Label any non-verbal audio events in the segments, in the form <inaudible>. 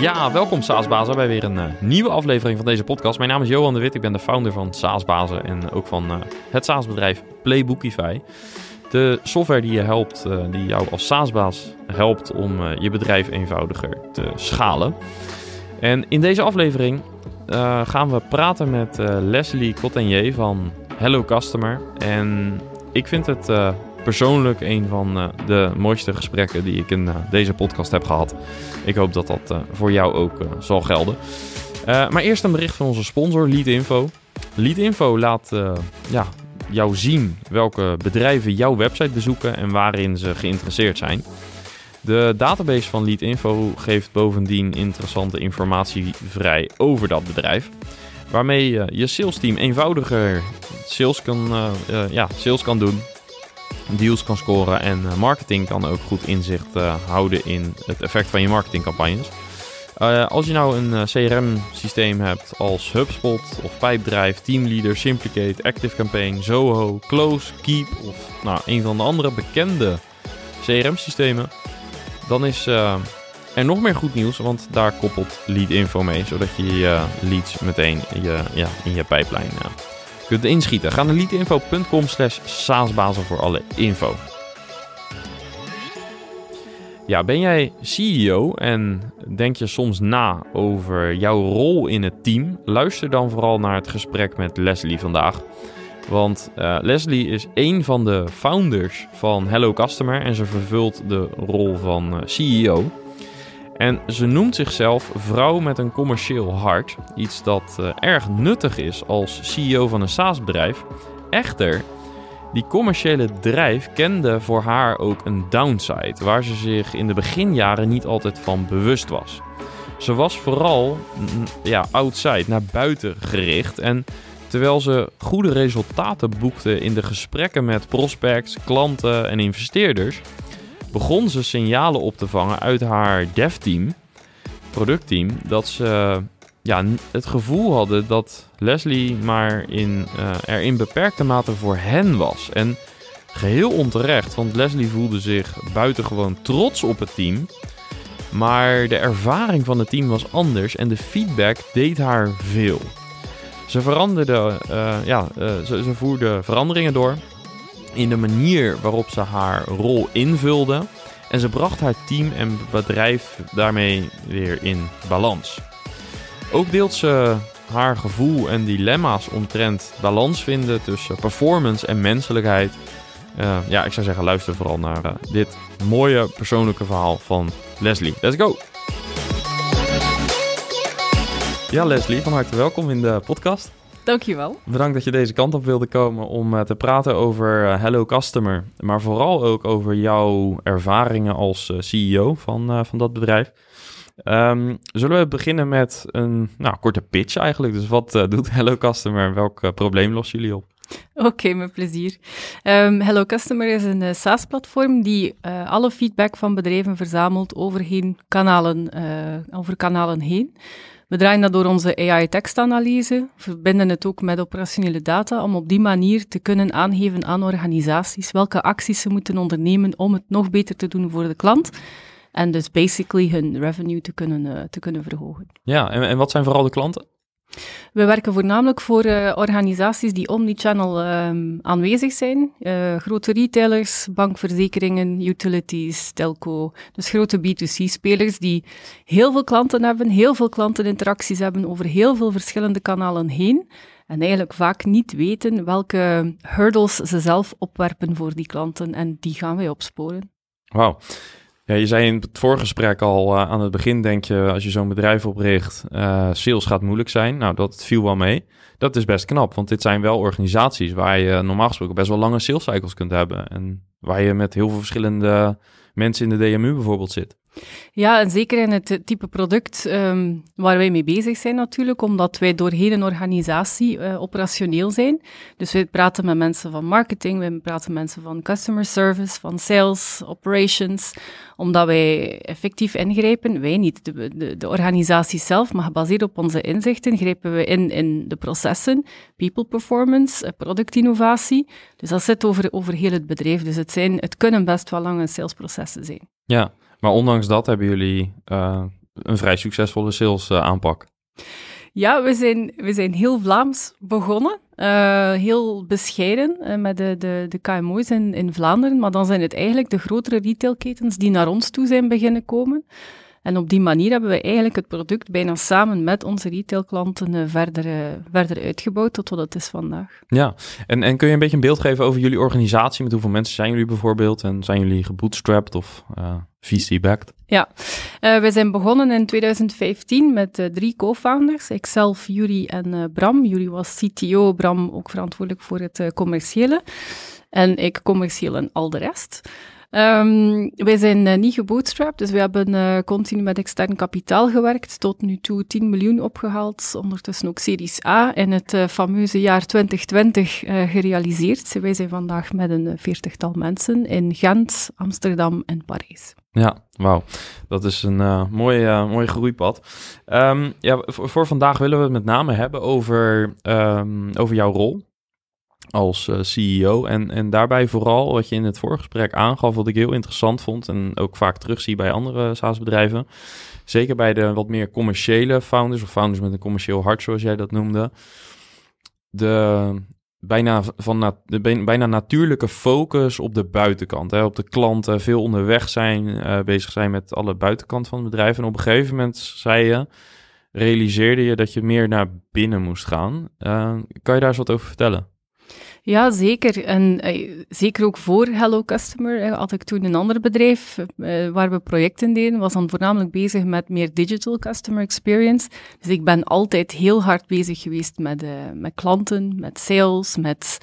Ja, welkom SaaSbazen bij weer een uh, nieuwe aflevering van deze podcast. Mijn naam is Johan de Wit, ik ben de founder van SaaSbazen en ook van uh, het SaaS-bedrijf Playbookify. De software die je helpt, uh, die jou als SaaSbaas helpt om je bedrijf eenvoudiger te schalen. En in deze aflevering gaan we praten met Leslie Cottenier van Hello Customer. En ik vind het persoonlijk een van uh, de mooiste gesprekken die ik in uh, deze podcast heb gehad. Ik hoop dat dat uh, voor jou ook zal gelden. maar eerst een bericht van onze sponsor Leadinfo. Leadinfo laat ja, jou zien welke bedrijven jouw website bezoeken en waarin ze geïnteresseerd zijn. De database van Leadinfo geeft bovendien interessante informatie vrij over dat bedrijf. Waarmee je sales team eenvoudiger sales kan, ja, sales kan doen deals kan scoren en eh, marketing kan ook goed inzicht eh, houden in het effect van je marketingcampagnes. Uh, als je nou een CRM-systeem hebt als HubSpot of Pipedrive, Teamleader, Simplicate, ActiveCampaign, Zoho, Close, Keep of nou, een van de andere bekende CRM-systemen, dan is er nog meer goed nieuws, want daar koppelt Lead mee, zodat je je leads meteen je, ja, in je pijplijn kunt inschieten. Ga naar leadinfo.com slash saasbazen voor alle info. Ja, ben jij CEO en denk je soms na over jouw rol in het team? Luister dan vooral naar het gesprek met Leslie vandaag. Want uh, Leslie is een van de founders van Hello Customer en ze vervult de rol van uh, CEO. En ze noemt zichzelf vrouw met een commercieel hart. Iets dat uh, erg nuttig is als CEO van een SaaS-bedrijf. Echter, die commerciële drijf kende voor haar ook een downside, waar ze zich in de beginjaren niet altijd van bewust was. Ze was vooral ja, outside, naar buiten gericht. En terwijl ze goede resultaten boekte in de gesprekken met prospects, klanten en investeerders, begon ze signalen op te vangen uit haar dev-team, productteam, dat ze ja, het gevoel hadden dat Leslie maar in, uh, er in beperkte mate voor hen was. En geheel onterecht, want Leslie voelde zich buitengewoon trots op het team. Maar de ervaring van het team was anders en de feedback deed haar veel. Ze veranderde, uh, ja, ze, ze voerde veranderingen door in de manier waarop ze haar rol invulde. En ze bracht haar team en bedrijf daarmee weer in balans. Ook deelt ze haar gevoel en dilemma's omtrent balans vinden tussen performance en menselijkheid. Uh, ja, ik zou zeggen, luister vooral naar uh, dit mooie persoonlijke verhaal van Leslie. Let's go! Ja, Leslie, van harte welkom in de podcast. Dankjewel. Bedankt dat je deze kant op wilde komen om uh, te praten over uh, Hello Customer. Maar vooral ook over jouw ervaringen als uh, CEO van, van dat bedrijf. Um, zullen we beginnen met een nou, korte pitch eigenlijk. Dus wat doet Hello Customer? Welk probleem lossen jullie op? Oké, okay, met plezier. Um, Hello Customer is een SaaS-platform die alle feedback van bedrijven verzamelt over, kanalen, over kanalen heen. We draaien dat door onze AI-tekstanalyse, verbinden het ook met operationele data om op die manier te kunnen aangeven aan organisaties welke acties ze moeten ondernemen om het nog beter te doen voor de klant. En dus basically hun revenue te kunnen, uh, te kunnen verhogen. Ja, en, en wat zijn vooral de klanten? We werken voornamelijk voor uh, organisaties die omnichannel um, aanwezig zijn. Uh, grote retailers, bankverzekeringen, utilities, telco. Dus grote B2C-spelers die heel veel klanten hebben, heel veel klanteninteracties hebben over heel veel verschillende kanalen heen. En eigenlijk vaak niet weten welke hurdles ze zelf opwerpen voor die klanten. En die gaan wij opsporen. Wauw. Ja, je zei in het voorgesprek al uh, aan het begin, denk je, als je zo'n bedrijf opricht, uh, sales gaat moeilijk zijn. Nou, dat viel wel mee. Dat is best knap, want dit zijn wel organisaties waar je normaal gesproken best wel lange sales cycles kunt hebben. En waar je met heel veel verschillende mensen in de DMU bijvoorbeeld zit. Ja, en zeker in het type product um, waar wij mee bezig zijn natuurlijk, omdat wij doorheen een organisatie uh, operationeel zijn. Dus wij praten met mensen van marketing, wij praten met mensen van customer service, van sales, operations, omdat wij effectief ingrijpen. Wij niet, de, de, de organisatie zelf, maar gebaseerd op onze inzichten grijpen we in in de processen, people performance, eh, productinnovatie. Dus dat zit over, over heel het bedrijf. Dus het, zijn, het kunnen best wel lange salesprocessen zijn. Ja, maar ondanks dat hebben jullie uh, een vrij succesvolle sales aanpak. Ja, we zijn, we zijn heel Vlaams begonnen. Uh, heel bescheiden met de, de, de KMO's in, in Vlaanderen. Maar dan zijn het eigenlijk de grotere retailketens die naar ons toe zijn beginnen komen. En op die manier hebben we eigenlijk het product bijna samen met onze retailklanten uh, verder, verder uitgebouwd tot wat het is vandaag. Ja, en, en kun je een beetje een beeld geven over jullie organisatie? Met hoeveel mensen zijn jullie bijvoorbeeld? En zijn jullie gebootstrapped of VC-backed? Ja, uh, we zijn begonnen in 2015 met uh, drie co-founders, ikzelf, Yuri en uh, Bram. Yuri was CTO, Bram ook verantwoordelijk voor het commerciële en ik commercieel en al de rest. Um, wij zijn niet gebootstrapped, dus we hebben continu met extern kapitaal gewerkt, tot nu toe 10 miljoen opgehaald, ondertussen ook Series A in het fameuze jaar 2020 gerealiseerd. Wij zijn vandaag met een veertigtal mensen in Gent, Amsterdam en Parijs. Ja, wauw. Dat is een uh, mooi, groeipad. Um, ja, voor, vandaag willen we het met name hebben over, um, over jouw rol als uh, CEO. En, en daarbij vooral wat je in het voorgesprek aangaf, wat ik heel interessant vond en ook vaak terugzie bij andere SaaS-bedrijven. Zeker bij de wat meer commerciële founders of founders met een commercieel hart, zoals jij dat noemde. De, bijna, van na, de bijna natuurlijke focus op de buitenkant. Hè, op de klanten, veel onderweg zijn, uh, bezig zijn met alle buitenkant van het bedrijf. En op een gegeven moment zei je, realiseerde je dat je meer naar binnen moest gaan. Uh, kan je daar eens wat over vertellen? Ja, zeker. En uh, zeker ook voor Hello Customer had ik toen een ander bedrijf uh, waar we projecten deden, was dan voornamelijk bezig met meer digital customer experience. Dus ik ben altijd heel hard bezig geweest met, met klanten, met sales, met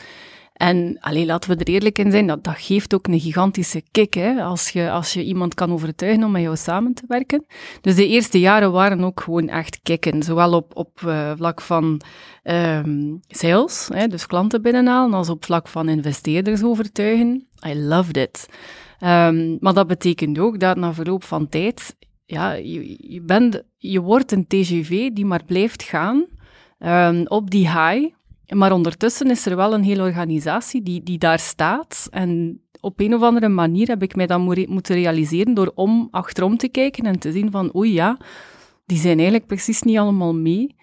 en alleen laten we er eerlijk in zijn, dat, dat geeft ook een gigantische kick, hè, als, je, als je iemand kan overtuigen om met jou samen te werken. Dus de eerste jaren waren ook gewoon echt kicken, zowel op, op uh, vlak van um, sales, hè, dus klanten binnenhalen, als op vlak van investeerders overtuigen. I loved it. Um, maar dat betekent ook dat na verloop van tijd, ja, je, je, bent, je wordt een TGV die maar blijft gaan um, op die high, maar ondertussen is er wel een hele organisatie die, die daar staat. En op een of andere manier heb ik mij dan moeten realiseren door om achterom te kijken en te zien van, oei ja, die zijn eigenlijk precies niet allemaal mee.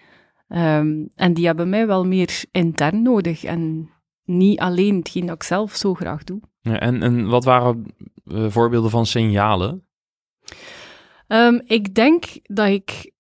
Um, en die hebben mij wel meer intern nodig en niet alleen hetgeen dat ik zelf zo graag doe. Ja, en, en wat waren uh, voorbeelden van signalen? Um, ik denk dat ik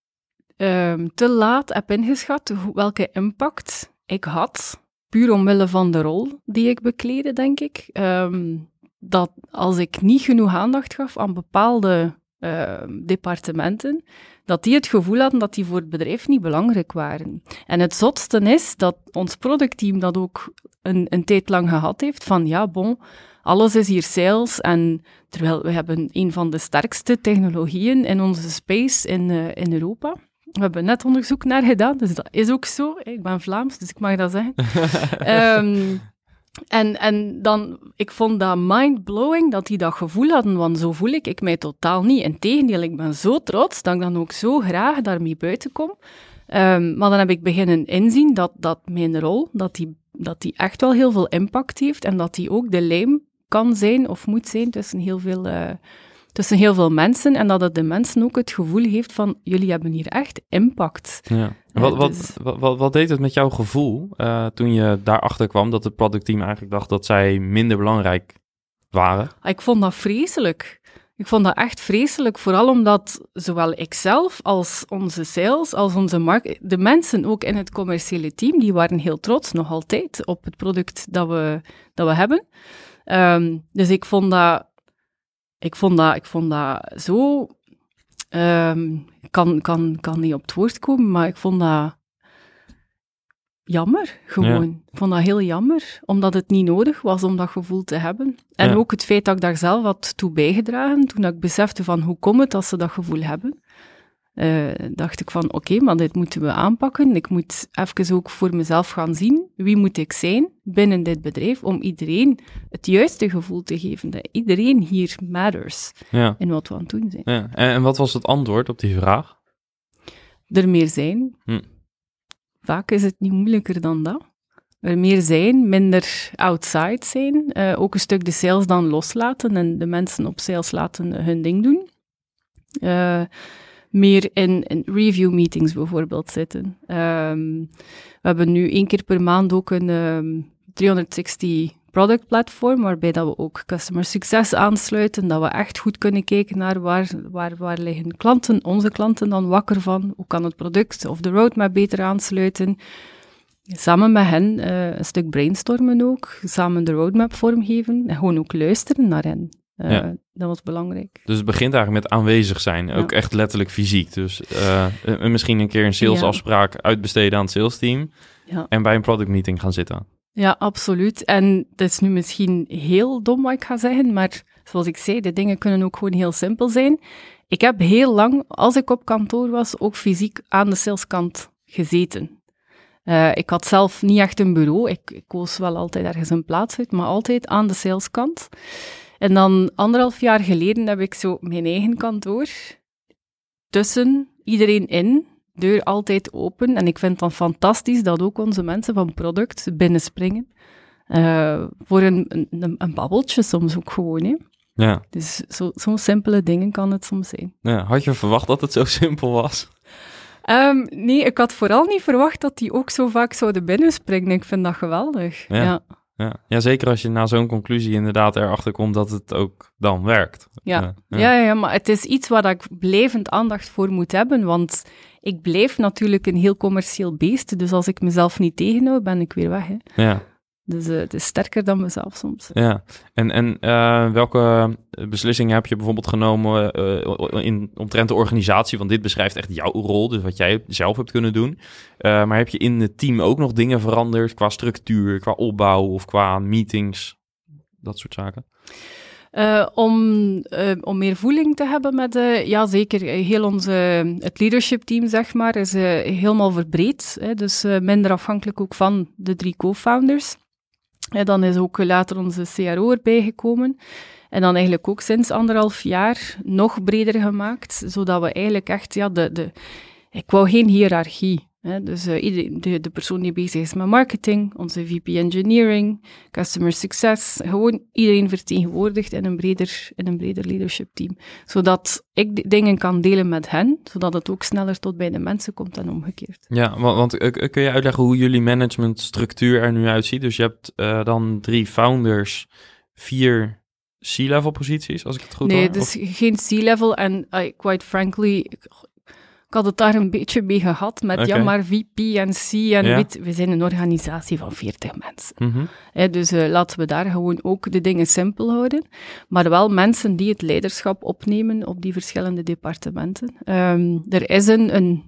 um, te laat heb ingeschat welke impact ik had, puur omwille van de rol die ik bekleedde, denk ik, ehm, dat als ik niet genoeg aandacht gaf aan bepaalde ehm, departementen, dat die het gevoel hadden dat die voor het bedrijf niet belangrijk waren. En het zotste is dat ons productteam dat ook een, een tijd lang gehad heeft, van ja, bon, alles is hier sales en terwijl we hebben een van de sterkste technologieën in onze space in, uh, in Europa. We hebben net onderzoek naar gedaan, dus dat is ook zo. Ik ben Vlaams, dus ik mag dat zeggen. um, <laughs> en, en dan, ik vond dat mind-blowing dat die dat gevoel hadden, want zo voel ik, ik mij totaal niet. Integendeel, ik ben zo trots dat ik dan ook zo graag daarmee buiten kom. Um, maar dan heb ik beginnen inzien dat, dat mijn rol, dat die, dat die echt wel heel veel impact heeft en dat die ook de lijm kan zijn of moet zijn tussen heel veel... Uh, tussen heel veel mensen en dat het de mensen ook het gevoel heeft van jullie hebben hier echt impact. Ja. wat, wat, dus- wat, wat, wat, deed het met jouw gevoel uh, toen je daarachter kwam dat het productteam eigenlijk dacht dat zij minder belangrijk waren? Ik vond dat vreselijk. Ik vond dat echt vreselijk, vooral omdat zowel ikzelf als onze sales, als onze markt, de mensen ook in het commerciële team, die waren heel trots, nog altijd, op het product dat we, dat we hebben. Um, dus ik vond dat ik vond dat, ik vond dat zo. Um, kan, kan, kan niet op het woord komen, maar ik vond dat jammer, gewoon. Ik vond dat heel jammer, omdat het niet nodig was om dat gevoel te hebben. En ook het feit dat ik daar zelf had toe bijgedragen, toen ik besefte van hoe komt het dat ze dat gevoel hebben uh, dacht ik van oké, maar dit moeten we aanpakken. Ik moet even ook voor mezelf gaan zien, wie moet ik zijn binnen dit bedrijf, om iedereen het juiste gevoel te geven, dat iedereen hier matters ja. in wat we aan het doen zijn. Ja. En, wat was het antwoord op die vraag? Er meer zijn. Hm. Vaak is het niet moeilijker dan dat. Er meer zijn, minder outside zijn. Uh, ook een stuk de sales dan loslaten en de mensen op sales laten hun ding doen. Uh, meer in, in review meetings bijvoorbeeld zitten. Ehm, we hebben nu één keer per maand ook een um, 360 product platform, waarbij dat we ook customer success aansluiten, dat we echt goed kunnen kijken naar waar, waar, waar liggen klanten, onze klanten dan wakker van, hoe kan het product of de roadmap beter aansluiten. Samen met hen uh, een stuk brainstormen ook, samen de roadmap vormgeven en gewoon ook luisteren naar hen. Uh, ja. Dat was belangrijk. Dus het begint eigenlijk met aanwezig zijn, ook echt letterlijk fysiek. Dus uh, misschien een keer een salesafspraak ja. uitbesteden aan het salesteam ja. en bij een product meeting gaan zitten. Ja, absoluut. En dat is nu misschien heel dom wat ik ga zeggen, maar zoals ik zei, de dingen kunnen ook gewoon heel simpel zijn. Ik heb heel lang, als ik op kantoor was, ook fysiek aan de saleskant gezeten. Uh, ik had zelf niet echt een bureau. Ik, ik koos wel altijd ergens een plaats uit, maar altijd aan de saleskant. En dan anderhalf jaar geleden heb ik zo mijn eigen kantoor tussen iedereen in deur altijd open. En ik vind het dan fantastisch dat ook onze mensen van product binnenspringen. Uh, voor een, een, een, babbeltje soms ook gewoon. Hè. Ja. Dus zo'n zo simpele dingen kan het soms zijn. Ja, had je verwacht dat het zo simpel was? Um, nee, ik had vooral niet verwacht dat die ook zo vaak zouden binnenspringen. Ik vind dat geweldig. Ja. ja. Ja. ja, zeker als je na zo'n conclusie inderdaad erachter komt dat het ook dan werkt. Ja. ja. Ja. ja, maar het is iets waar ik blijvend aandacht voor moet hebben, want ik blijf natuurlijk een heel commercieel beest, dus als ik mezelf niet tegenhoud, ben ik weer weg. Hè. Ja. Dus uh, het is sterker dan mezelf soms. Ja, en, en uh, welke beslissingen heb je bijvoorbeeld genomen uh, in, omtrent de organisatie? Want dit beschrijft echt jouw rol, dus wat jij zelf hebt kunnen doen. maar heb je in het team ook nog dingen veranderd qua structuur, qua opbouw of qua meetings? Dat soort zaken? Uh, om, uh, om meer voeling te hebben met, uh, ja zeker, heel onze, het leadership team zeg maar, is helemaal verbreed. Hè, dus minder afhankelijk ook van de drie co-founders. Dan is ook later onze CRO erbij gekomen. En dan eigenlijk ook sinds anderhalf jaar nog breder gemaakt, zodat we eigenlijk echt, ja, de, de, ik wou geen hiërarchie dus uh, iedereen, de, de, persoon die bezig is met marketing, onze VP Engineering, Customer Success, gewoon iedereen vertegenwoordigd in een breder, in een breder leadership team. Zodat ik dingen kan delen met hen, zodat het ook sneller tot bij de mensen komt en omgekeerd. Ja, want, want uh, kun je uitleggen hoe jullie managementstructuur er nu uitziet? Dus je hebt uh, dan drie founders, vier C-level posities, als ik het goed heb? Nee, dus geen C-level en quite frankly, ik had het daar een beetje mee gehad met okay. ja, maar VP en C. En weet, we zijn een organisatie van 40 mensen. Mm dus uh, laten we daar gewoon ook de dingen simpel houden. Maar wel mensen die het leiderschap opnemen op die verschillende departementen. Um, er is een, een,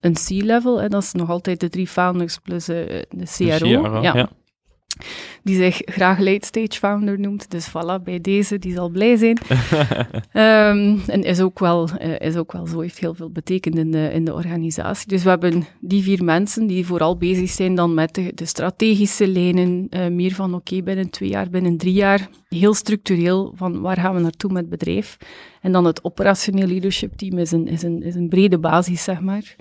een C-level, dat is nog altijd de drie founders plus uh, de CRO. De CRO ja die zich graag late stage founder noemt. Dus voilà, bij deze, die zal blij zijn. um, <laughs> en is ook, wel, uh, is ook wel zo, heeft heel veel betekend in de, in de organisatie. Dus we hebben die vier mensen die vooral bezig zijn dan met de, de strategische lijnen, uh, meer van oké, okay, binnen twee jaar, binnen drie jaar, heel structureel van waar gaan we naartoe met het bedrijf. En dan het operationeel leadership team is een, is een, is een brede basis, zeg maar.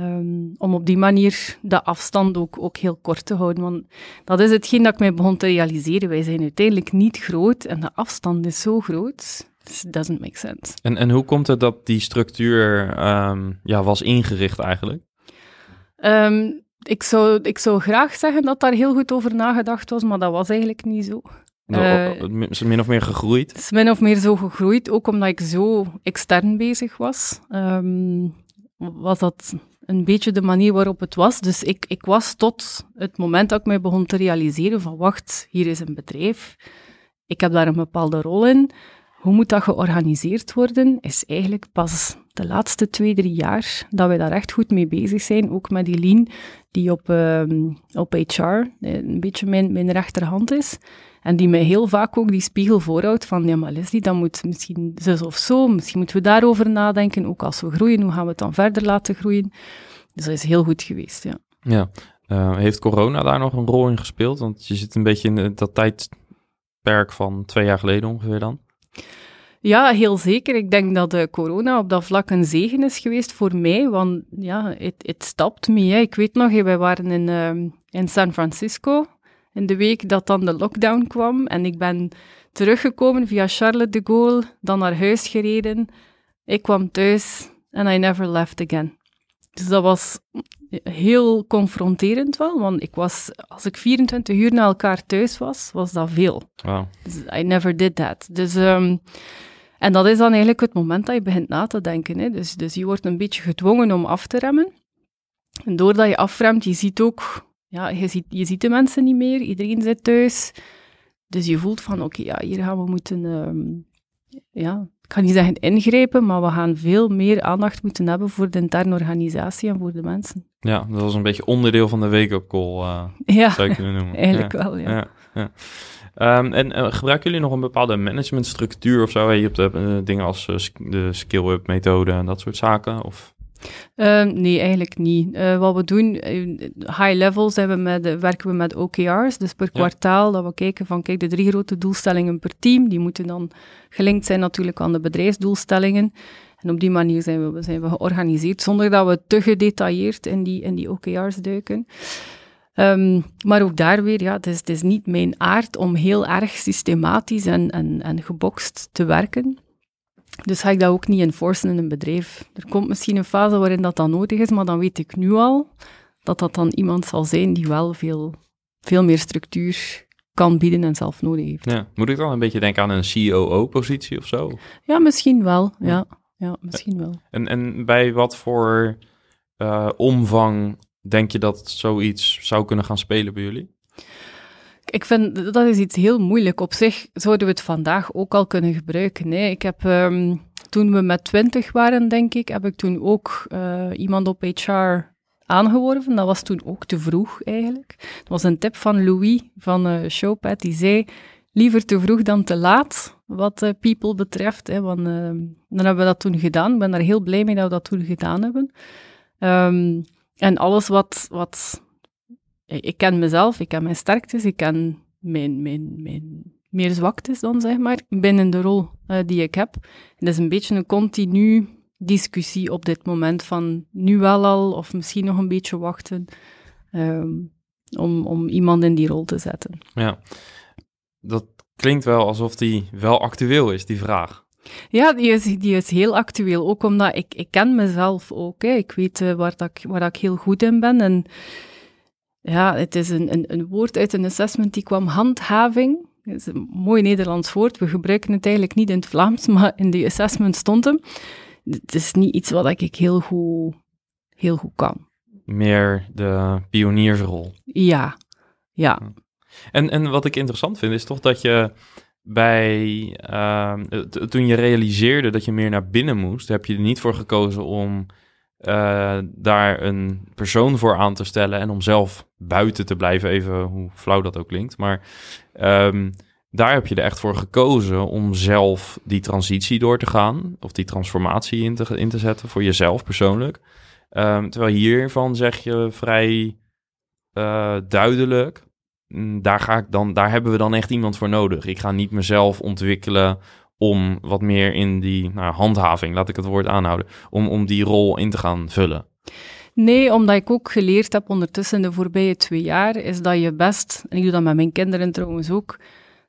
Um, om op die manier de afstand ook, ook heel kort te houden. Want dat is hetgeen dat ik mij begon te realiseren. Wij zijn uiteindelijk niet groot en de afstand is zo groot. It doesn't make sense. En, en hoe komt het dat die structuur um, ja, was ingericht eigenlijk? Um, ik, zou, ik zou graag zeggen dat daar heel goed over nagedacht was, maar dat was eigenlijk niet zo. Uh, is min of meer gegroeid? Het is min of meer zo gegroeid, ook omdat ik zo extern bezig was. Was dat een beetje de manier waarop het was. Dus ik, ik was tot het moment dat ik mij begon te realiseren van wacht, hier is een bedrijf, ik heb daar een bepaalde rol in. Hoe moet dat georganiseerd worden, is eigenlijk pas de laatste twee, drie jaar dat wij daar echt goed mee bezig zijn. Ook met die lean die op, uh, op HR een beetje mijn, mijn rechterhand is. En die mij heel vaak ook die spiegel voorhoudt van, ja maar Leslie, dat moet misschien zus of zo, misschien moeten we daarover nadenken, ook als we groeien, hoe gaan we het dan verder laten groeien? Dus dat is heel goed geweest, ja. Ja, uh, heeft corona daar nog een rol in gespeeld? Want je zit een beetje in dat tijdperk van twee jaar geleden ongeveer dan. Ja, heel zeker. Ik denk dat de corona op dat vlak een zegen is geweest voor mij, want ja, het stapt me. Ik weet nog, wij waren in, uh, in San Francisco in de week dat dan de lockdown kwam. En ik ben teruggekomen via Charlotte de Gaulle, dan naar huis gereden. Ik kwam thuis, and I never left again. Dus dat was heel confronterend wel, want ik was, als ik 24 uur na elkaar thuis was, was dat veel. Wow. Dus I never did that. Dus, ehm, en dat is dan eigenlijk het moment dat je begint na te denken. Hè. Dus, dus je wordt een beetje gedwongen om af te remmen. En doordat je afremt, je ziet ook, ja, je ziet, je ziet de mensen niet meer, iedereen zit thuis. Dus je voelt van, oké, ja, hier gaan we moeten, ehm, ja, ik kan niet zeggen ingrijpen, maar we gaan veel meer aandacht moeten hebben voor de interne organisatie en voor de mensen. Ja, dat was een beetje onderdeel van de wake-up call, uh, Ja, zou je kunnen noemen. <laughs> eigenlijk ja. wel, ja. Ja, ja. Ehm, en eh, gebruiken jullie nog een bepaalde managementstructuur of zo? Je hebt eh, dingen als eh, de skill-up methode en dat soort zaken? Of... Ehm, nee, eigenlijk niet. Eh, wat we doen, eh, high level zijn we met, werken we met OKR's, dus per Ja. kwartaal dat we kijken van, kijk, de drie grote doelstellingen per team, die moeten dan gelinkt zijn natuurlijk aan de bedrijfsdoelstellingen. En op die manier zijn we, zijn we georganiseerd, zonder dat we te gedetailleerd in die, in die OKR's duiken. Ehm, maar ook daar weer, ja, het is, het is niet mijn aard om heel erg systematisch en, en, en gebokst te werken. Dus ga ik dat ook niet enforcen in een bedrijf. Er komt misschien een fase waarin dat dan nodig is, maar dan weet ik nu al dat dat dan iemand zal zijn die wel veel, veel meer structuur kan bieden en zelf nodig heeft. Ja. Moet ik dan een beetje denken aan een COO-positie of zo? Ja, misschien wel. Ja, ja misschien wel. En, en bij wat voor eh, omvang denk je dat zoiets zou kunnen gaan spelen bij jullie? Ik vind dat is iets heel moeilijk. Op zich zouden we het vandaag ook al kunnen gebruiken. Hè. Ik heb, ehm, toen we met twintig waren, denk ik, heb ik toen ook eh, iemand op HR aangeworven. Dat was toen ook te vroeg, eigenlijk. Dat was een tip van Louis van eh Showpad, die zei, liever te vroeg dan te laat, wat eh, people betreft. Hè, want eh, dan hebben we dat toen gedaan. Ik ben daar heel blij mee dat we dat toen gedaan hebben. Ehm, en alles wat, wat ik ik ken mezelf, ik ken mijn sterktes, ik ken mijn, mijn, mijn meer zwaktes dan, zeg maar, binnen de rol eh, die ik heb. En dat is een beetje een continu discussie op dit moment van nu wel al, of misschien nog een beetje wachten, ehm, om, om iemand in die rol te zetten. Ja, dat klinkt wel alsof die wel actueel is, die vraag. Ja, die is, die is heel actueel, ook omdat ik, ik ken mezelf ook. Hè. Ik weet eh, waar, dat ik, waar dat ik heel goed in ben. En ja, het is een, een, een woord uit een assessment die kwam, handhaving. Dat is een mooi Nederlands woord. We gebruiken het eigenlijk niet in het Vlaams, <laughs> maar in die assessment stond hem. Het is niet iets wat ik heel goed, heel goed kan. Meer de pioniersrol. Ja, ja. En, en wat ik interessant vind, is toch dat je bij, ehm, toen je realiseerde dat je meer naar binnen moest, heb je er niet voor gekozen om eh, daar een persoon voor aan te stellen en om zelf buiten te blijven, even hoe flauw dat ook klinkt. Maar ehm, daar heb je er echt voor gekozen om zelf die transitie door te gaan, of die transformatie in te, zetten voor jezelf persoonlijk. Ehm, terwijl hiervan zeg je vrij eh, duidelijk, mm, daar, ga ik dan, daar hebben we dan echt iemand voor nodig. Ik ga niet mezelf ontwikkelen om wat meer in die nou, handhaving, laat ik het woord aanhouden, om, om die rol in te gaan vullen. Nee, omdat ik ook geleerd heb ondertussen de voorbije twee jaar, is dat je best, en ik doe dat met mijn kinderen trouwens ook,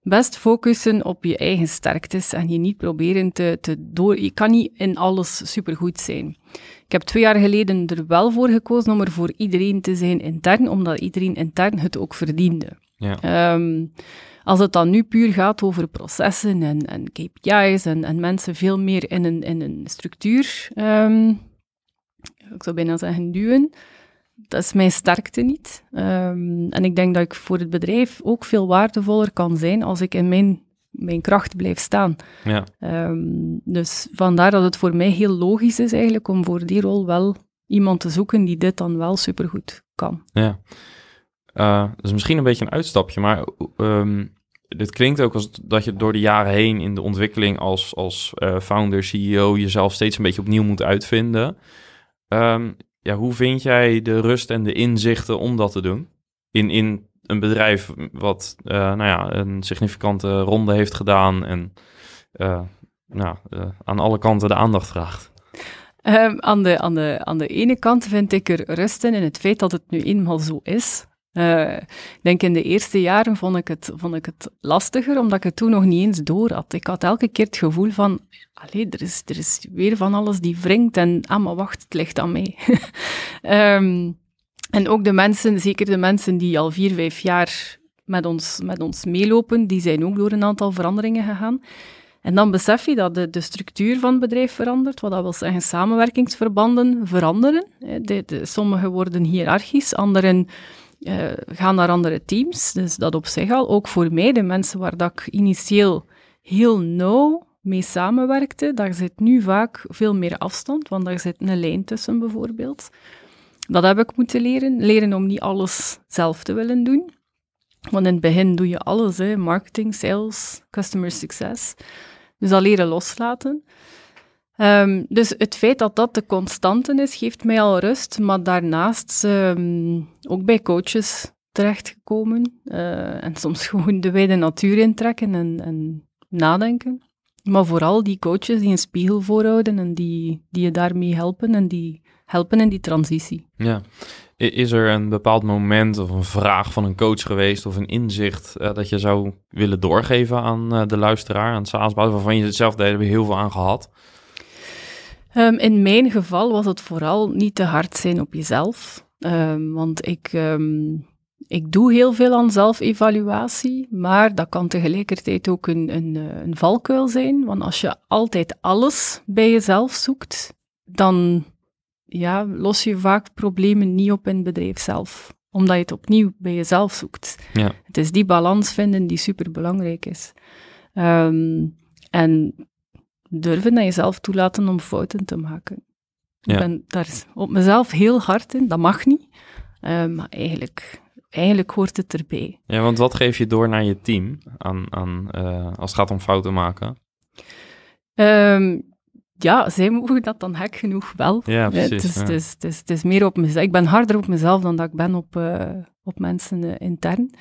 best focussen op je eigen sterktes en je niet proberen te, te door... Je kan niet in alles supergoed zijn. Ik heb twee jaar geleden er wel voor gekozen om er voor iedereen te zijn intern, omdat iedereen intern het ook verdiende. Ja. Ehm, als het dan nu puur gaat over processen en, en KPI's en, en mensen veel meer in een, in een structuur, ehm, ik zou bijna zeggen duwen, dat is mijn sterkte niet. Ehm, en ik denk dat ik voor het bedrijf ook veel waardevoller kan zijn als ik in mijn, mijn kracht blijf staan. Ja. Ehm, dus vandaar dat het voor mij heel logisch is eigenlijk om voor die rol wel iemand te zoeken die dit dan wel supergoed kan. Ja. Eh, dat is misschien een beetje een uitstapje, maar ehm, dit klinkt ook als dat je door de jaren heen in de ontwikkeling als, als eh, founder, CEO jezelf steeds een beetje opnieuw moet uitvinden. Ehm, ja, hoe vind jij de rust en de inzichten om dat te doen? In, in een bedrijf wat eh, nou ja, een significante ronde heeft gedaan en eh, nou, eh, aan alle kanten de aandacht vraagt. Ehm, aan, de, aan, de, aan de ene kant vind ik er rust in, in het feit dat het nu eenmaal zo is. Uh, ik denk in de eerste jaren vond ik, het, vond ik het lastiger, omdat ik het toen nog niet eens door had. Ik had elke keer het gevoel van, allee, er is, er is weer van alles die wringt en, ah, maar wacht, het ligt aan mij. um, <laughs> en ook de mensen, zeker de mensen die al vier, vijf jaar met ons, met ons meelopen, die zijn ook door een aantal veranderingen gegaan. En dan besef je dat de, de structuur van het bedrijf verandert, wat dat wil zeggen samenwerkingsverbanden veranderen. De, de, sommige worden hiërarchisch, anderen uh, gaan naar andere teams. Dus dat op zich al. Ook voor mij, de mensen waar dat ik initieel heel nauw mee samenwerkte, daar zit nu vaak veel meer afstand, want daar zit een lijn tussen bijvoorbeeld. Dat heb ik moeten leren. Leren om niet alles zelf te willen doen. Want in het begin doe je alles, hè. marketing, sales, customer success. Dus dat leren loslaten. Um, dus het feit dat dat de constante is, geeft mij al rust. Maar daarnaast um, ook bij coaches terechtgekomen. Uh, en soms <laughs> gewoon de wijde natuur intrekken en, en nadenken. Maar vooral die coaches die een spiegel voorhouden en die, die je daarmee helpen en die helpen in die transitie. Ja. Is er een bepaald moment of een vraag van een coach geweest of een inzicht uh, dat je zou willen doorgeven aan uh, de luisteraar, aan het waarvan je zelf daar heel veel aan gehad? Um, in mijn geval was het vooral niet te hard zijn op jezelf. Um, want ik, um, ik doe heel veel aan zelfevaluatie, maar dat kan tegelijkertijd ook een, een, eh, een valkuil zijn. Want als je altijd alles bij jezelf zoekt, dan ja, los je vaak problemen niet op in het bedrijf zelf. Omdat je het opnieuw bij jezelf zoekt. Ja. Het is die balans vinden die super belangrijk is. Um, en durven naar jezelf toelaten om fouten te maken. Ja. Ik ben daar op mezelf heel hard in, dat mag niet. Uh, maar eigenlijk, eigenlijk hoort het erbij. Ja, want wat geef je door naar je team aan, aan, uh, als het gaat om fouten maken? Um, ja, zij mogen dat dan hek genoeg wel. Ja, precies. Het is, ja. het is, het is, het is meer op mezelf. Ik ben harder op mezelf dan dat ik ben op, uh, op mensen intern.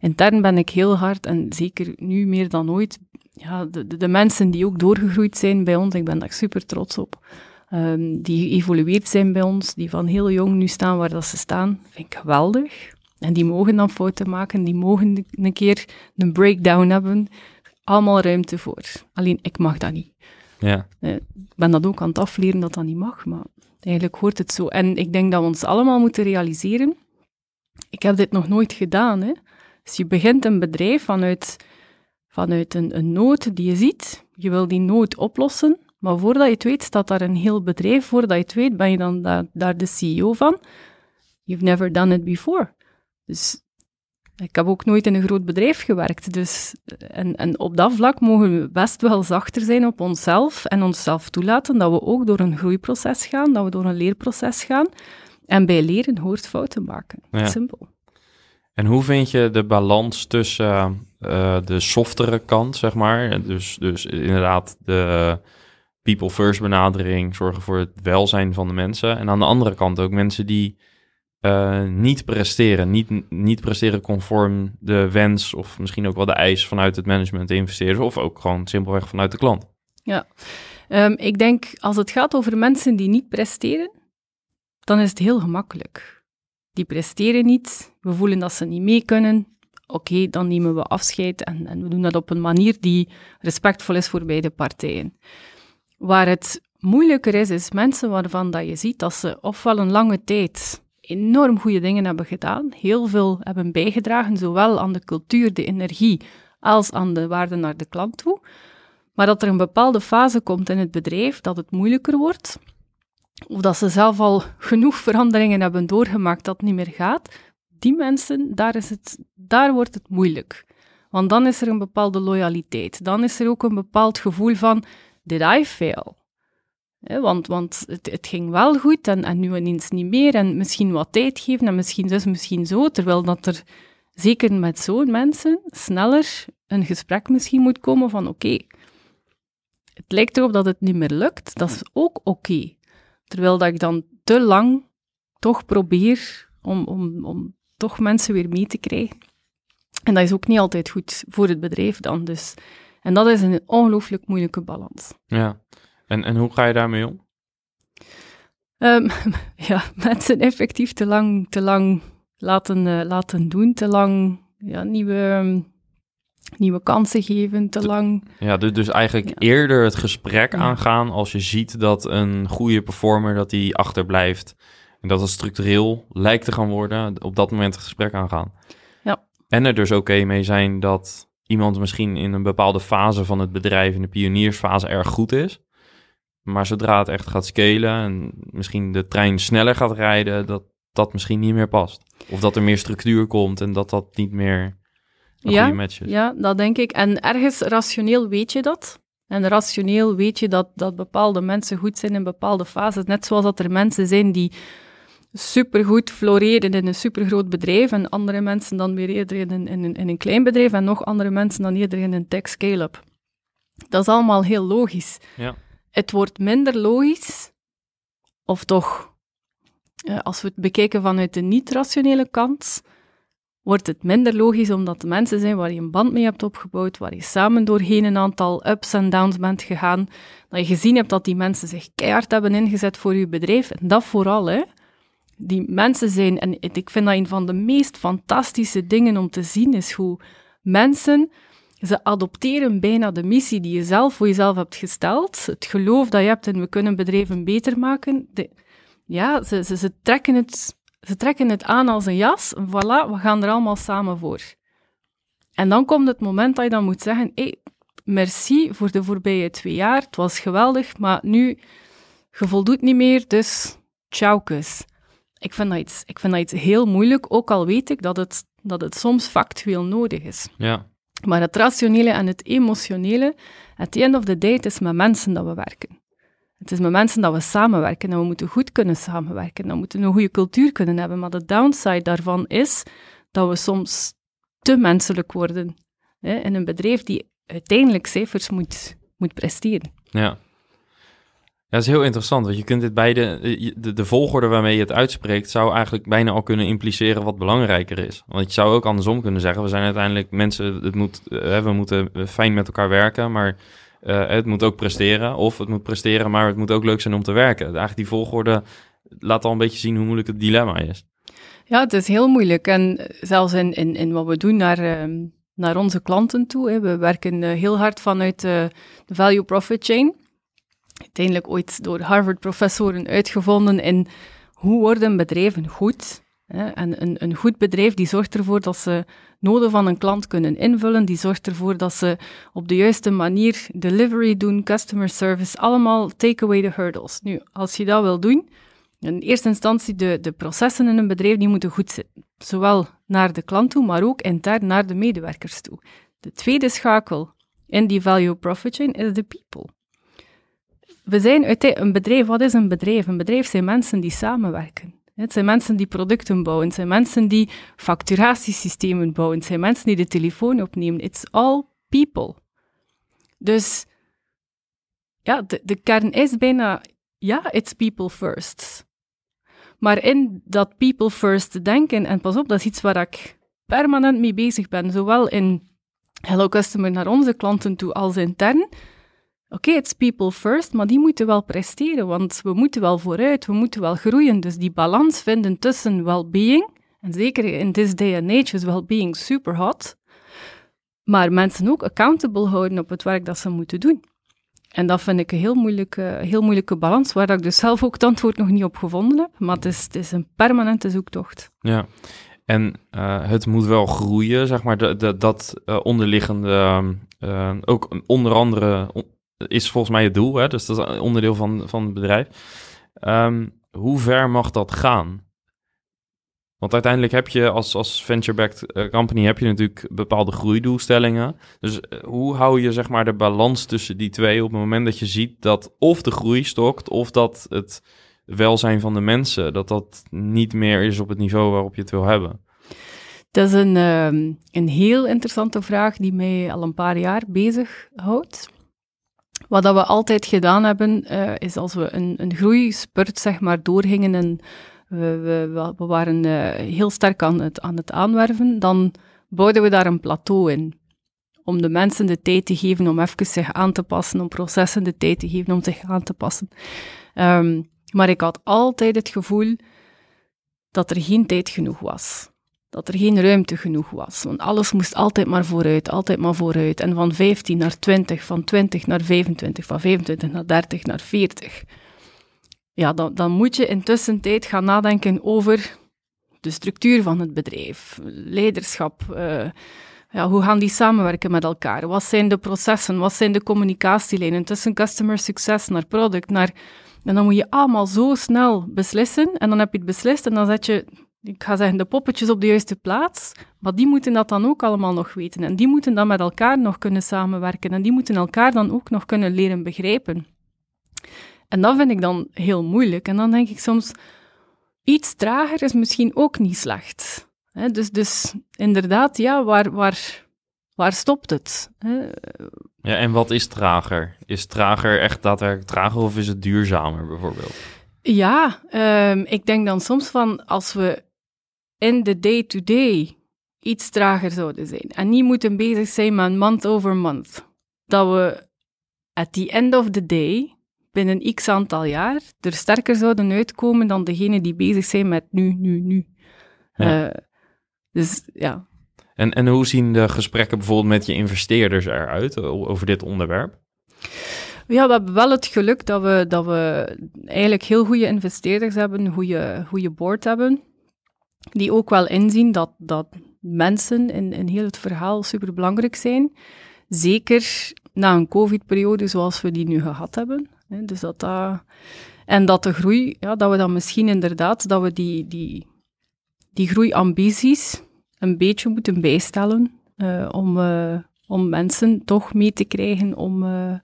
Intern ben ik heel hard en zeker nu meer dan ooit. Ja, de, de, de, mensen die ook doorgegroeid zijn bij ons, ik ben daar super trots op. Um, die geëvolueerd zijn bij ons, die van heel jong nu staan waar dat ze staan, vind ik geweldig. En die mogen dan fouten maken, die mogen een keer een breakdown hebben. Allemaal ruimte voor. Alleen ik mag dat niet. Ja. Eh, ik ben dat ook aan het afleren dat dat niet mag, maar eigenlijk hoort het zo. En ik denk dat we ons allemaal moeten realiseren. Ik heb dit nog nooit gedaan. Hè. Dus je begint een bedrijf vanuit, vanuit een, een nood die je ziet. Je wil die nood oplossen. Maar voordat je het weet, staat daar een heel bedrijf. Voordat je het weet, ben je dan daar, daar de CEO van. You've never done it before. Dus ik heb ook nooit in een groot bedrijf gewerkt. Dus, en, en op dat vlak mogen we best wel zachter zijn op onszelf en onszelf toelaten dat we ook door een groeiproces gaan, dat we door een leerproces gaan. En bij leren hoort fouten maken. Simpel. En hoe vind je de balans tussen uh, de softere kant, zeg maar? Dus, dus inderdaad de people first benadering, zorgen voor het welzijn van de mensen. En aan de andere kant ook mensen die uh, niet presteren, niet, niet presteren conform de wens of misschien ook wel de eis vanuit het management, de investeerders of ook gewoon simpelweg vanuit de klant. Ja, um, ik denk als het gaat over mensen die niet presteren, dan is het heel gemakkelijk. Die presteren niet, we voelen dat ze niet mee kunnen. Oké, dan nemen we afscheid en, en we doen dat op een manier die respectvol is voor beide partijen. Waar het moeilijker is, is mensen waarvan dat je ziet dat ze ofwel een lange tijd enorm goede dingen hebben gedaan, heel veel hebben bijgedragen, zowel aan de cultuur, de energie, als aan de waarde naar de klant toe. Maar dat er een bepaalde fase komt in het bedrijf dat het moeilijker wordt, of dat ze zelf al genoeg veranderingen hebben doorgemaakt dat het niet meer gaat, die mensen, daar, is het, daar wordt het moeilijk. Want dan is er een bepaalde loyaliteit. Dan is er ook een bepaald gevoel van, did I fail? want want het, het, ging wel goed en, en nu ineens niet meer. En misschien wat tijd geven en misschien dus, misschien zo. Terwijl dat er zeker met zo'n mensen sneller een gesprek misschien moet komen van oké, het lijkt erop dat het niet meer lukt. Dat is ook oké. Terwijl dat ik dan te lang toch probeer om, om, om toch mensen weer mee te krijgen. En dat is ook niet altijd goed voor het bedrijf dan. Dus. En dat is een ongelooflijk moeilijke balans. Ja. En, en hoe ga je daarmee om? Um, <laughs> ja, mensen effectief te lang, te lang laten, uh, laten doen, te lang ja, nieuwe, nieuwe kansen geven, te lang. Ja, dus, dus eigenlijk eerder het gesprek aangaan als je ziet dat een goede performer dat die achterblijft en dat het structureel lijkt te gaan worden, op dat moment het gesprek aangaan. Ja. En er dus oké mee zijn dat iemand misschien in een bepaalde fase van het bedrijf, in de pioniersfase, erg goed is. Maar zodra het echt gaat scalen en misschien de trein sneller gaat rijden, dat dat misschien niet meer past. Of dat er meer structuur komt en dat dat niet meer ja. Ja, dat denk ik. En ergens rationeel weet je dat. En rationeel weet je dat, dat bepaalde mensen goed zijn in bepaalde fases. Net zoals dat er mensen zijn die supergoed floreren in een supergroot bedrijf en andere mensen dan weer eerder in een, in, een, in een klein bedrijf en nog andere mensen dan eerder in een tech scale-up. Dat is allemaal heel logisch. Ja. Het wordt minder logisch, of toch, eh, als we het bekijken vanuit de niet-rationele kant, wordt het minder logisch omdat de mensen zijn waar je een band mee hebt opgebouwd, waar je samen doorheen een aantal ups en downs bent gegaan, dat je gezien hebt dat die mensen zich keihard hebben ingezet voor je bedrijf. En dat vooral, hè die mensen zijn, en ik vind dat een van de meest fantastische dingen om te zien, is hoe mensen, ze adopteren bijna de missie die je zelf voor jezelf hebt gesteld, het geloof dat je hebt en we kunnen bedrijven beter maken. De, ja, ze, ze, trekken het, ze trekken het aan als een jas, voilà, we gaan er allemaal samen voor. En dan komt het moment dat je dan moet zeggen, hey, merci voor de voorbije twee jaar, het was geweldig, maar nu, je voldoet niet meer, dus ciao kus. Ik vind, dat iets, ik vind dat iets heel moeilijk, ook al weet ik dat het, dat het soms factueel nodig is. Ja. Maar het rationele en het emotionele, at the end of the day, het is met mensen dat we werken. Het is met mensen dat we samenwerken en we moeten goed kunnen samenwerken. Dan moeten een goede cultuur kunnen hebben. Maar de downside daarvan is dat we soms te menselijk worden hè, in een bedrijf die uiteindelijk cijfers moet, moet presteren. Ja. Dat is heel interessant, want je kunt dit beide, eh, de, de volgorde waarmee je het uitspreekt, zou eigenlijk bijna al kunnen impliceren wat belangrijker is. Want je zou ook andersom kunnen zeggen, we zijn uiteindelijk mensen, het moet, uh, we moeten fijn met elkaar werken, maar uh, het moet ook presteren. Of het moet presteren, maar het moet ook leuk zijn om te werken. Eigenlijk die volgorde laat al een beetje zien hoe moeilijk het dilemma is. Ja, het is heel moeilijk. En zelfs in, in, in wat we doen naar, uh, naar onze klanten toe, hè, we werken heel hard vanuit de value profit chain uiteindelijk ooit door Harvard-professoren uitgevonden in hoe worden bedrijven goed. En een, een goed bedrijf die zorgt ervoor dat ze noden van een klant kunnen invullen, die zorgt ervoor dat ze op de juiste manier delivery doen, customer service, allemaal take away the hurdles. Nu, als je dat wil doen, in eerste instantie de, de processen in een bedrijf die moeten goed zitten. Zowel naar de klant toe, maar ook intern naar de medewerkers toe. De tweede schakel in die value profit chain is de people we zijn uiteindelijk een bedrijf. Wat is een bedrijf? Een bedrijf zijn mensen die samenwerken. Het zijn mensen die producten bouwen. Het zijn mensen die facturatiesystemen bouwen. Het zijn mensen die de telefoon opnemen. It's all people. Dus ja, de, de kern is bijna, ja, it's people first. Maar in dat people first denken, en pas op, dat is iets waar ik permanent mee bezig ben, zowel in Hello Customer naar onze klanten toe als intern, Oké, okay, it's people first, maar die moeten wel presteren, want we moeten wel vooruit, we moeten wel groeien. Dus die balans vinden tussen well-being, en zeker in this day and age is well-being super hot, maar mensen ook accountable houden op het werk dat ze moeten doen. En dat vind ik een heel moeilijke, heel moeilijke balans, waar ik dus zelf ook het antwoord nog niet op gevonden heb, maar het is, het is een permanente zoektocht. Ja, en uh, het moet wel groeien, zeg maar, dat uh, onderliggende, uh, ook onder andere is volgens mij het doel, hè? dus dat is onderdeel van, van het bedrijf. Um, hoe ver mag dat gaan? Want uiteindelijk heb je als, als venture-backed eh, company heb je natuurlijk bepaalde groeidoelstellingen. Dus eh, hoe hou je zeg maar de balans tussen die twee op het moment dat je ziet dat of de groei stokt of dat het welzijn van de mensen, dat dat niet meer is op het niveau waarop je het wil hebben? Dat is een, uh, een heel interessante vraag die mij al een paar jaar bezig houdt. Wat dat we altijd gedaan hebben, uh, is als we een, een groeispurt zeg maar, doorgingen en we, we, we waren uh, heel sterk aan het, aan het aanwerven, dan bouwden we daar een plateau in. Om de mensen de tijd te geven om even zich aan te passen, om processen de tijd te geven om zich aan te passen. Um, maar ik had altijd het gevoel, dat er geen tijd genoeg was. Dat er geen ruimte genoeg was. Want alles moest altijd maar vooruit, altijd maar vooruit. En van 15 naar 20, van 20 naar 25, van 25 naar 30 naar 40. Ja, dan, dan moet je intussen tijd gaan nadenken over de structuur van het bedrijf, leiderschap. Uh, ja, hoe gaan die samenwerken met elkaar? Wat zijn de processen? Wat zijn de communicatielijnen tussen customer success naar product? Naar... En dan moet je allemaal zo snel beslissen. En dan heb je het beslist en dan zet je, ik ga zeggen, de poppetjes op de juiste plaats. Maar die moeten dat dan ook allemaal nog weten. En die moeten dan met elkaar nog kunnen samenwerken. En die moeten elkaar dan ook nog kunnen leren begrijpen. En dat vind ik dan heel moeilijk. En dan denk ik soms, iets trager is misschien ook niet slecht dus, dus inderdaad, ja, waar, waar, waar stopt het? Ja, en wat is trager? Is trager echt daadwerkelijk trager of is het duurzamer bijvoorbeeld? Ja, um, ik denk dan soms van als we in de day-to-day iets trager zouden zijn en niet moeten bezig zijn met month over month, dat we at the end of the day binnen x aantal jaar er sterker zouden uitkomen dan degenen die bezig zijn met nu, nu, nu. Ja. Uh, dus ja. En, en hoe zien de gesprekken bijvoorbeeld met je investeerders eruit over dit onderwerp? Ja, we hebben wel het geluk dat we, dat we eigenlijk heel goede investeerders hebben, een goede, goede board hebben, die ook wel inzien dat, dat mensen in, in heel het verhaal superbelangrijk zijn. Zeker na een covid-periode zoals we die nu gehad hebben. Dus dat dat... En dat de groei, ja, dat we dan misschien inderdaad, dat we die, die, die groeiambities een beetje moeten bijstellen uh, om, uh, om mensen toch mee te krijgen om, uh,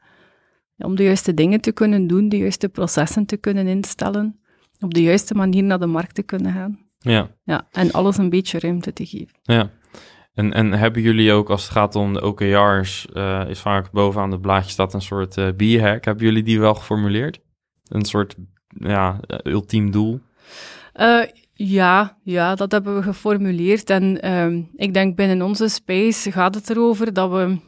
om de juiste dingen te kunnen doen, de juiste processen te kunnen instellen, op de juiste manier naar de markt te kunnen gaan. Ja. ja en alles een beetje ruimte te geven. Ja. En, en hebben jullie ook, als het gaat om de OKR's, is vaak bovenaan het blaadje staat een soort uh, B-hack. Hebben jullie die wel geformuleerd? Een soort ja, ultiem doel? Ja, ja, dat hebben we geformuleerd. En um, ik denk binnen onze space gaat het erover dat we,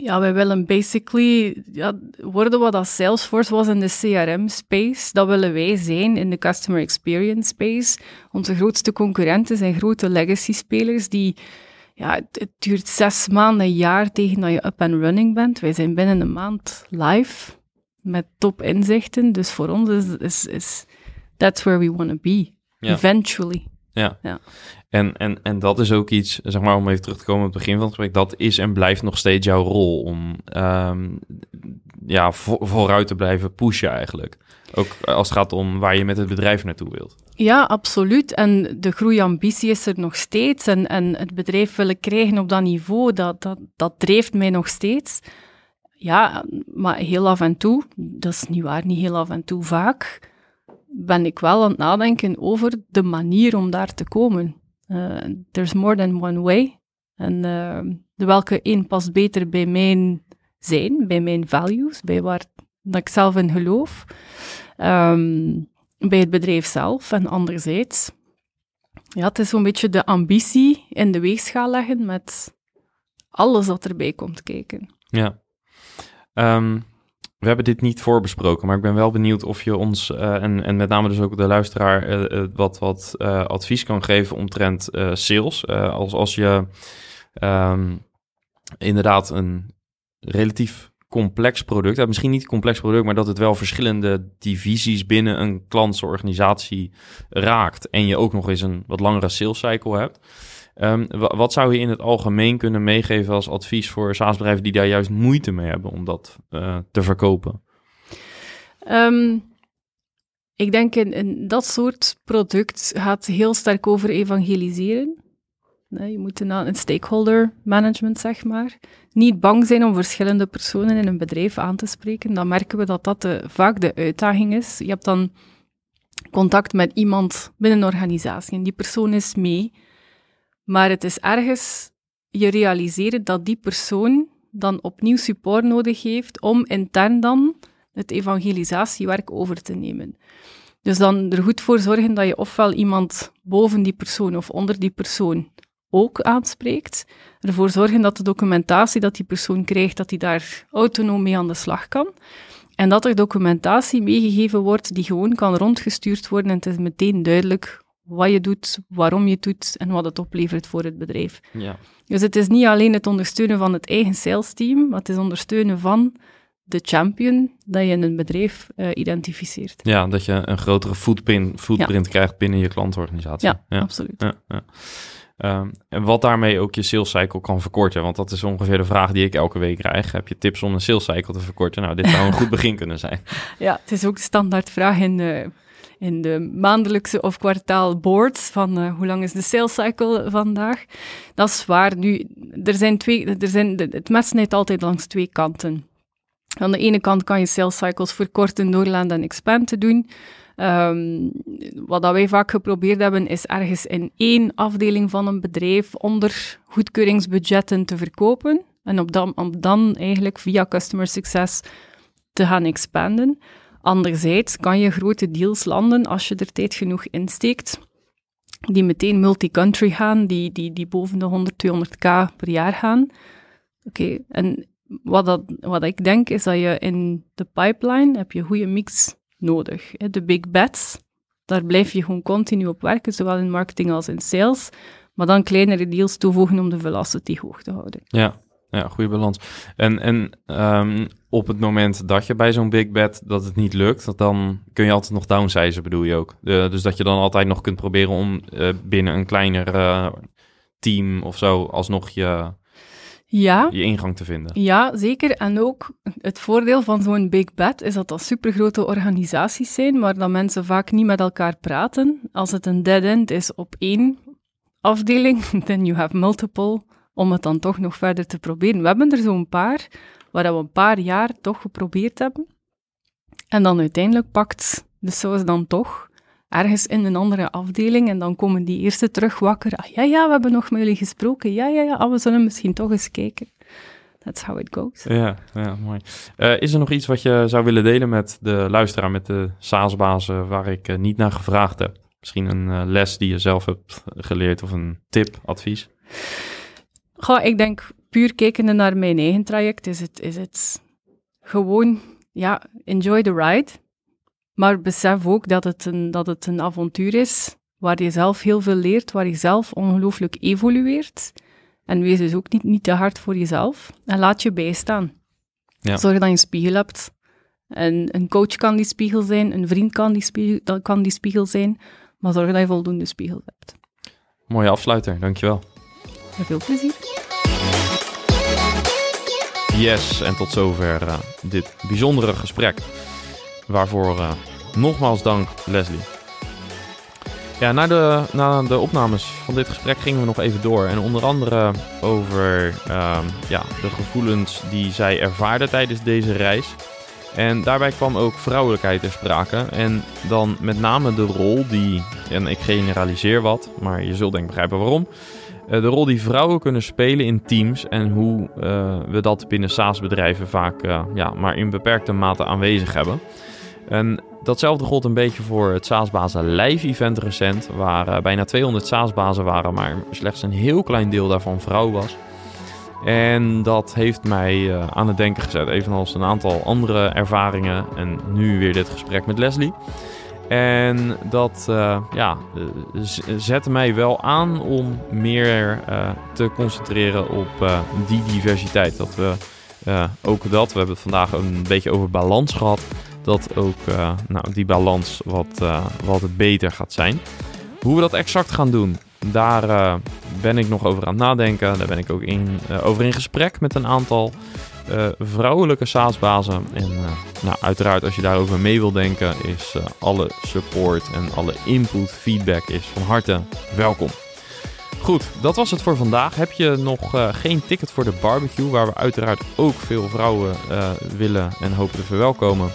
ja, wij willen basically ja, worden wat dat Salesforce was in de CRM-space. Dat willen wij zijn in de Customer Experience space. Onze grootste concurrenten zijn grote legacy-spelers die, ja, het, duurt zes maanden, een jaar tegen dat je up and running bent. Wij zijn binnen een maand live met top inzichten. Dus voor ons is, is, is that's where we want to be. Eventually. Ja. ja. En, en, en dat is ook iets, zeg maar, om even terug te komen op het begin van het gesprek, dat is en blijft nog steeds jouw rol om um, ja, vooruit te blijven pushen eigenlijk. Ook als het gaat om waar je met het bedrijf naartoe wilt. Ja, absoluut. En de groeiambitie is er nog steeds. En, en het bedrijf willen krijgen op dat niveau, dat, dat, dat drijft mij nog steeds. Ja, maar heel af en toe, dat is niet waar, niet heel af en toe vaak ben ik wel aan het nadenken over de manier om daar te komen. Uh, there's more than one way. En uh, de welke een past beter bij mijn zijn, bij mijn values, bij waar dat ik zelf in geloof, um, bij het bedrijf zelf en anderzijds. Ja, het is zo'n beetje de ambitie in de weegschaal leggen met alles wat erbij komt kijken. Ja. Um, we hebben dit niet voorbesproken, maar ik ben wel benieuwd of je ons uh, en, en met name dus ook de luisteraar uh, wat, wat advies kan geven omtrent sales. als, als je um, inderdaad een relatief complex product misschien niet complex product, maar dat het wel verschillende divisies binnen een klantsorganisatie raakt en je ook nog eens een wat langere sales cycle hebt. Um, wat zou je in het algemeen kunnen meegeven als advies voor SaaS-bedrijven die daar juist moeite mee hebben om dat uh, te verkopen? Um, ik denk in, dat soort product gaat heel sterk over evangeliseren. Je moet een, een stakeholder management, zeg maar. Niet bang zijn om verschillende personen in een bedrijf aan te spreken. Dan merken we dat dat de, vaak de uitdaging is. Je hebt dan contact met iemand binnen een organisatie en die persoon is mee. Maar het is ergens je realiseren dat die persoon dan opnieuw support nodig heeft om intern dan het evangelisatiewerk over te nemen. Dus dan er goed voor zorgen dat je ofwel iemand boven die persoon of onder die persoon ook aanspreekt. Ervoor zorgen dat de documentatie dat die persoon krijgt, dat hij daar autonoom mee aan de slag kan. En dat er documentatie meegegeven wordt die gewoon kan rondgestuurd worden en het is meteen duidelijk wat je doet, waarom je het doet en wat het oplevert voor het bedrijf. Ja. Dus het is niet alleen het ondersteunen van het eigen sales team, maar het is ondersteunen van de champion dat je in een bedrijf uh, identificeert. Ja, dat je een grotere footprint, footprint krijgt binnen je klantorganisatie. Ja, absoluut. Ja, ja. Um, en wat daarmee ook je sales cycle kan verkorten. Want dat is ongeveer de vraag die ik elke week krijg. Heb je tips om een sales cycle te verkorten? Nou, dit zou een <laughs> goed begin kunnen zijn. Ja, het is ook de standaard vraag in de, in de maandelijkse of kwartaal boards van uh, hoe lang is de sales cycle vandaag. Dat is waar. Nu, er zijn twee, er zijn, het mes snijdt altijd langs twee kanten. Aan de ene kant kan je sales cycles verkorten door en expand te doen. Um, wat dat wij vaak geprobeerd hebben, is ergens in één afdeling van een bedrijf onder goedkeuringsbudgetten te verkopen. En op dan, om dan eigenlijk via customer success te gaan expanden. Anderzijds kan je grote deals landen als je er tijd genoeg insteekt, die meteen multi-country gaan, die, die, die boven de 100, 200k per jaar gaan. Oké, en wat, dat, wat ik denk is dat je in de pipeline heb je een goede mix nodig. De big bets, daar blijf je gewoon continu op werken, zowel in marketing als in sales. Maar dan kleinere deals toevoegen om de velocity hoog te houden. Ja, ja goede balans. En, en um, op het moment dat je bij zo'n big bet dat het niet lukt, dan kun je altijd nog downsizen, bedoel je ook. dus dat je dan altijd nog kunt proberen om uh, binnen een kleiner uh, team of zo alsnog je ja. je ingang te vinden. Ja, zeker. En ook het voordeel van zo'n big bet is dat dat supergrote organisaties zijn, maar dat mensen vaak niet met elkaar praten. Als het een dead end is op één afdeling, <laughs> then you have multiple, om het dan toch nog verder te proberen. We hebben er zo'n paar, waar we een paar jaar toch geprobeerd hebben. En dan uiteindelijk pakt de saus dan toch ergens in een andere afdeling en dan komen die eerste terug wakker. Ah, ja, ja, we hebben nog met jullie gesproken. Ja, ja, ja, ah, we zullen misschien toch eens kijken. That's how it goes. Ja, ja mooi. Uh, is er nog iets wat je zou willen delen met de luisteraar, met de SaaS-bazen waar ik uh, niet naar gevraagd heb? Misschien een uh, les die je zelf hebt geleerd of een tip, advies? Goh, ik denk puur kijkende naar mijn eigen traject is het, is het gewoon, ja, enjoy the ride. Maar besef ook dat het, een, dat het een avontuur is waar je zelf heel veel leert, waar je zelf ongelooflijk evolueert. En wees dus ook niet, niet te hard voor jezelf. En laat je bijstaan. Ja. Zorg dat je een spiegel hebt. En een coach kan die spiegel zijn, een vriend kan die spiegel, kan die spiegel zijn, maar zorg dat je voldoende spiegels hebt. Mooie afsluiter, dankjewel. Met veel plezier. Yes, en tot zover uh, dit bijzondere gesprek. Waarvoor uh, nogmaals dank, Leslie. Ja, na de, na de opnames van dit gesprek gingen we nog even door. En onder andere over uh, ja, de gevoelens die zij ervaarde tijdens deze reis. En daarbij kwam ook vrouwelijkheid ter sprake. En dan met name de rol die, en ik generaliseer wat, maar je zult denk ik begrijpen waarom. Uh, de rol die vrouwen kunnen spelen in teams en hoe uh, we dat binnen SaaS-bedrijven vaak uh, ja, maar in beperkte mate aanwezig hebben. En datzelfde gold een beetje voor het SaaS-bazen live event recent, waar bijna 200 SaaS-bazen waren, maar slechts een heel klein deel daarvan vrouw was. En dat heeft mij aan het denken gezet, evenals een aantal andere ervaringen en nu weer dit gesprek met Leslie. En dat uh, ja, zette mij wel aan om meer te concentreren op die diversiteit. Dat we ook dat, we hebben het vandaag een beetje over balans gehad dat ook nou, die balans wat, wat beter gaat zijn. Hoe we dat exact gaan doen, daar ben ik nog over aan het nadenken. Daar ben ik ook in, over in gesprek met een aantal vrouwelijke SaaS-bazen. En nou, uiteraard, als je daarover mee wil denken, is alle support en alle input, feedback is van harte welkom. Goed, dat was het voor vandaag. Heb je nog geen ticket voor de barbecue, waar we uiteraard ook veel vrouwen willen en hopen te verwelkomen?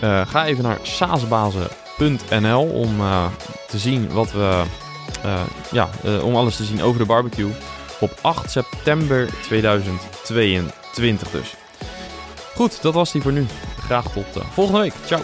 Ga even naar saasbazen.nl om te zien wat we. Uh, ja, om alles te zien over de barbecue. Op 8 september 2022 dus. Goed, dat was die voor nu. Graag tot volgende week. Ciao.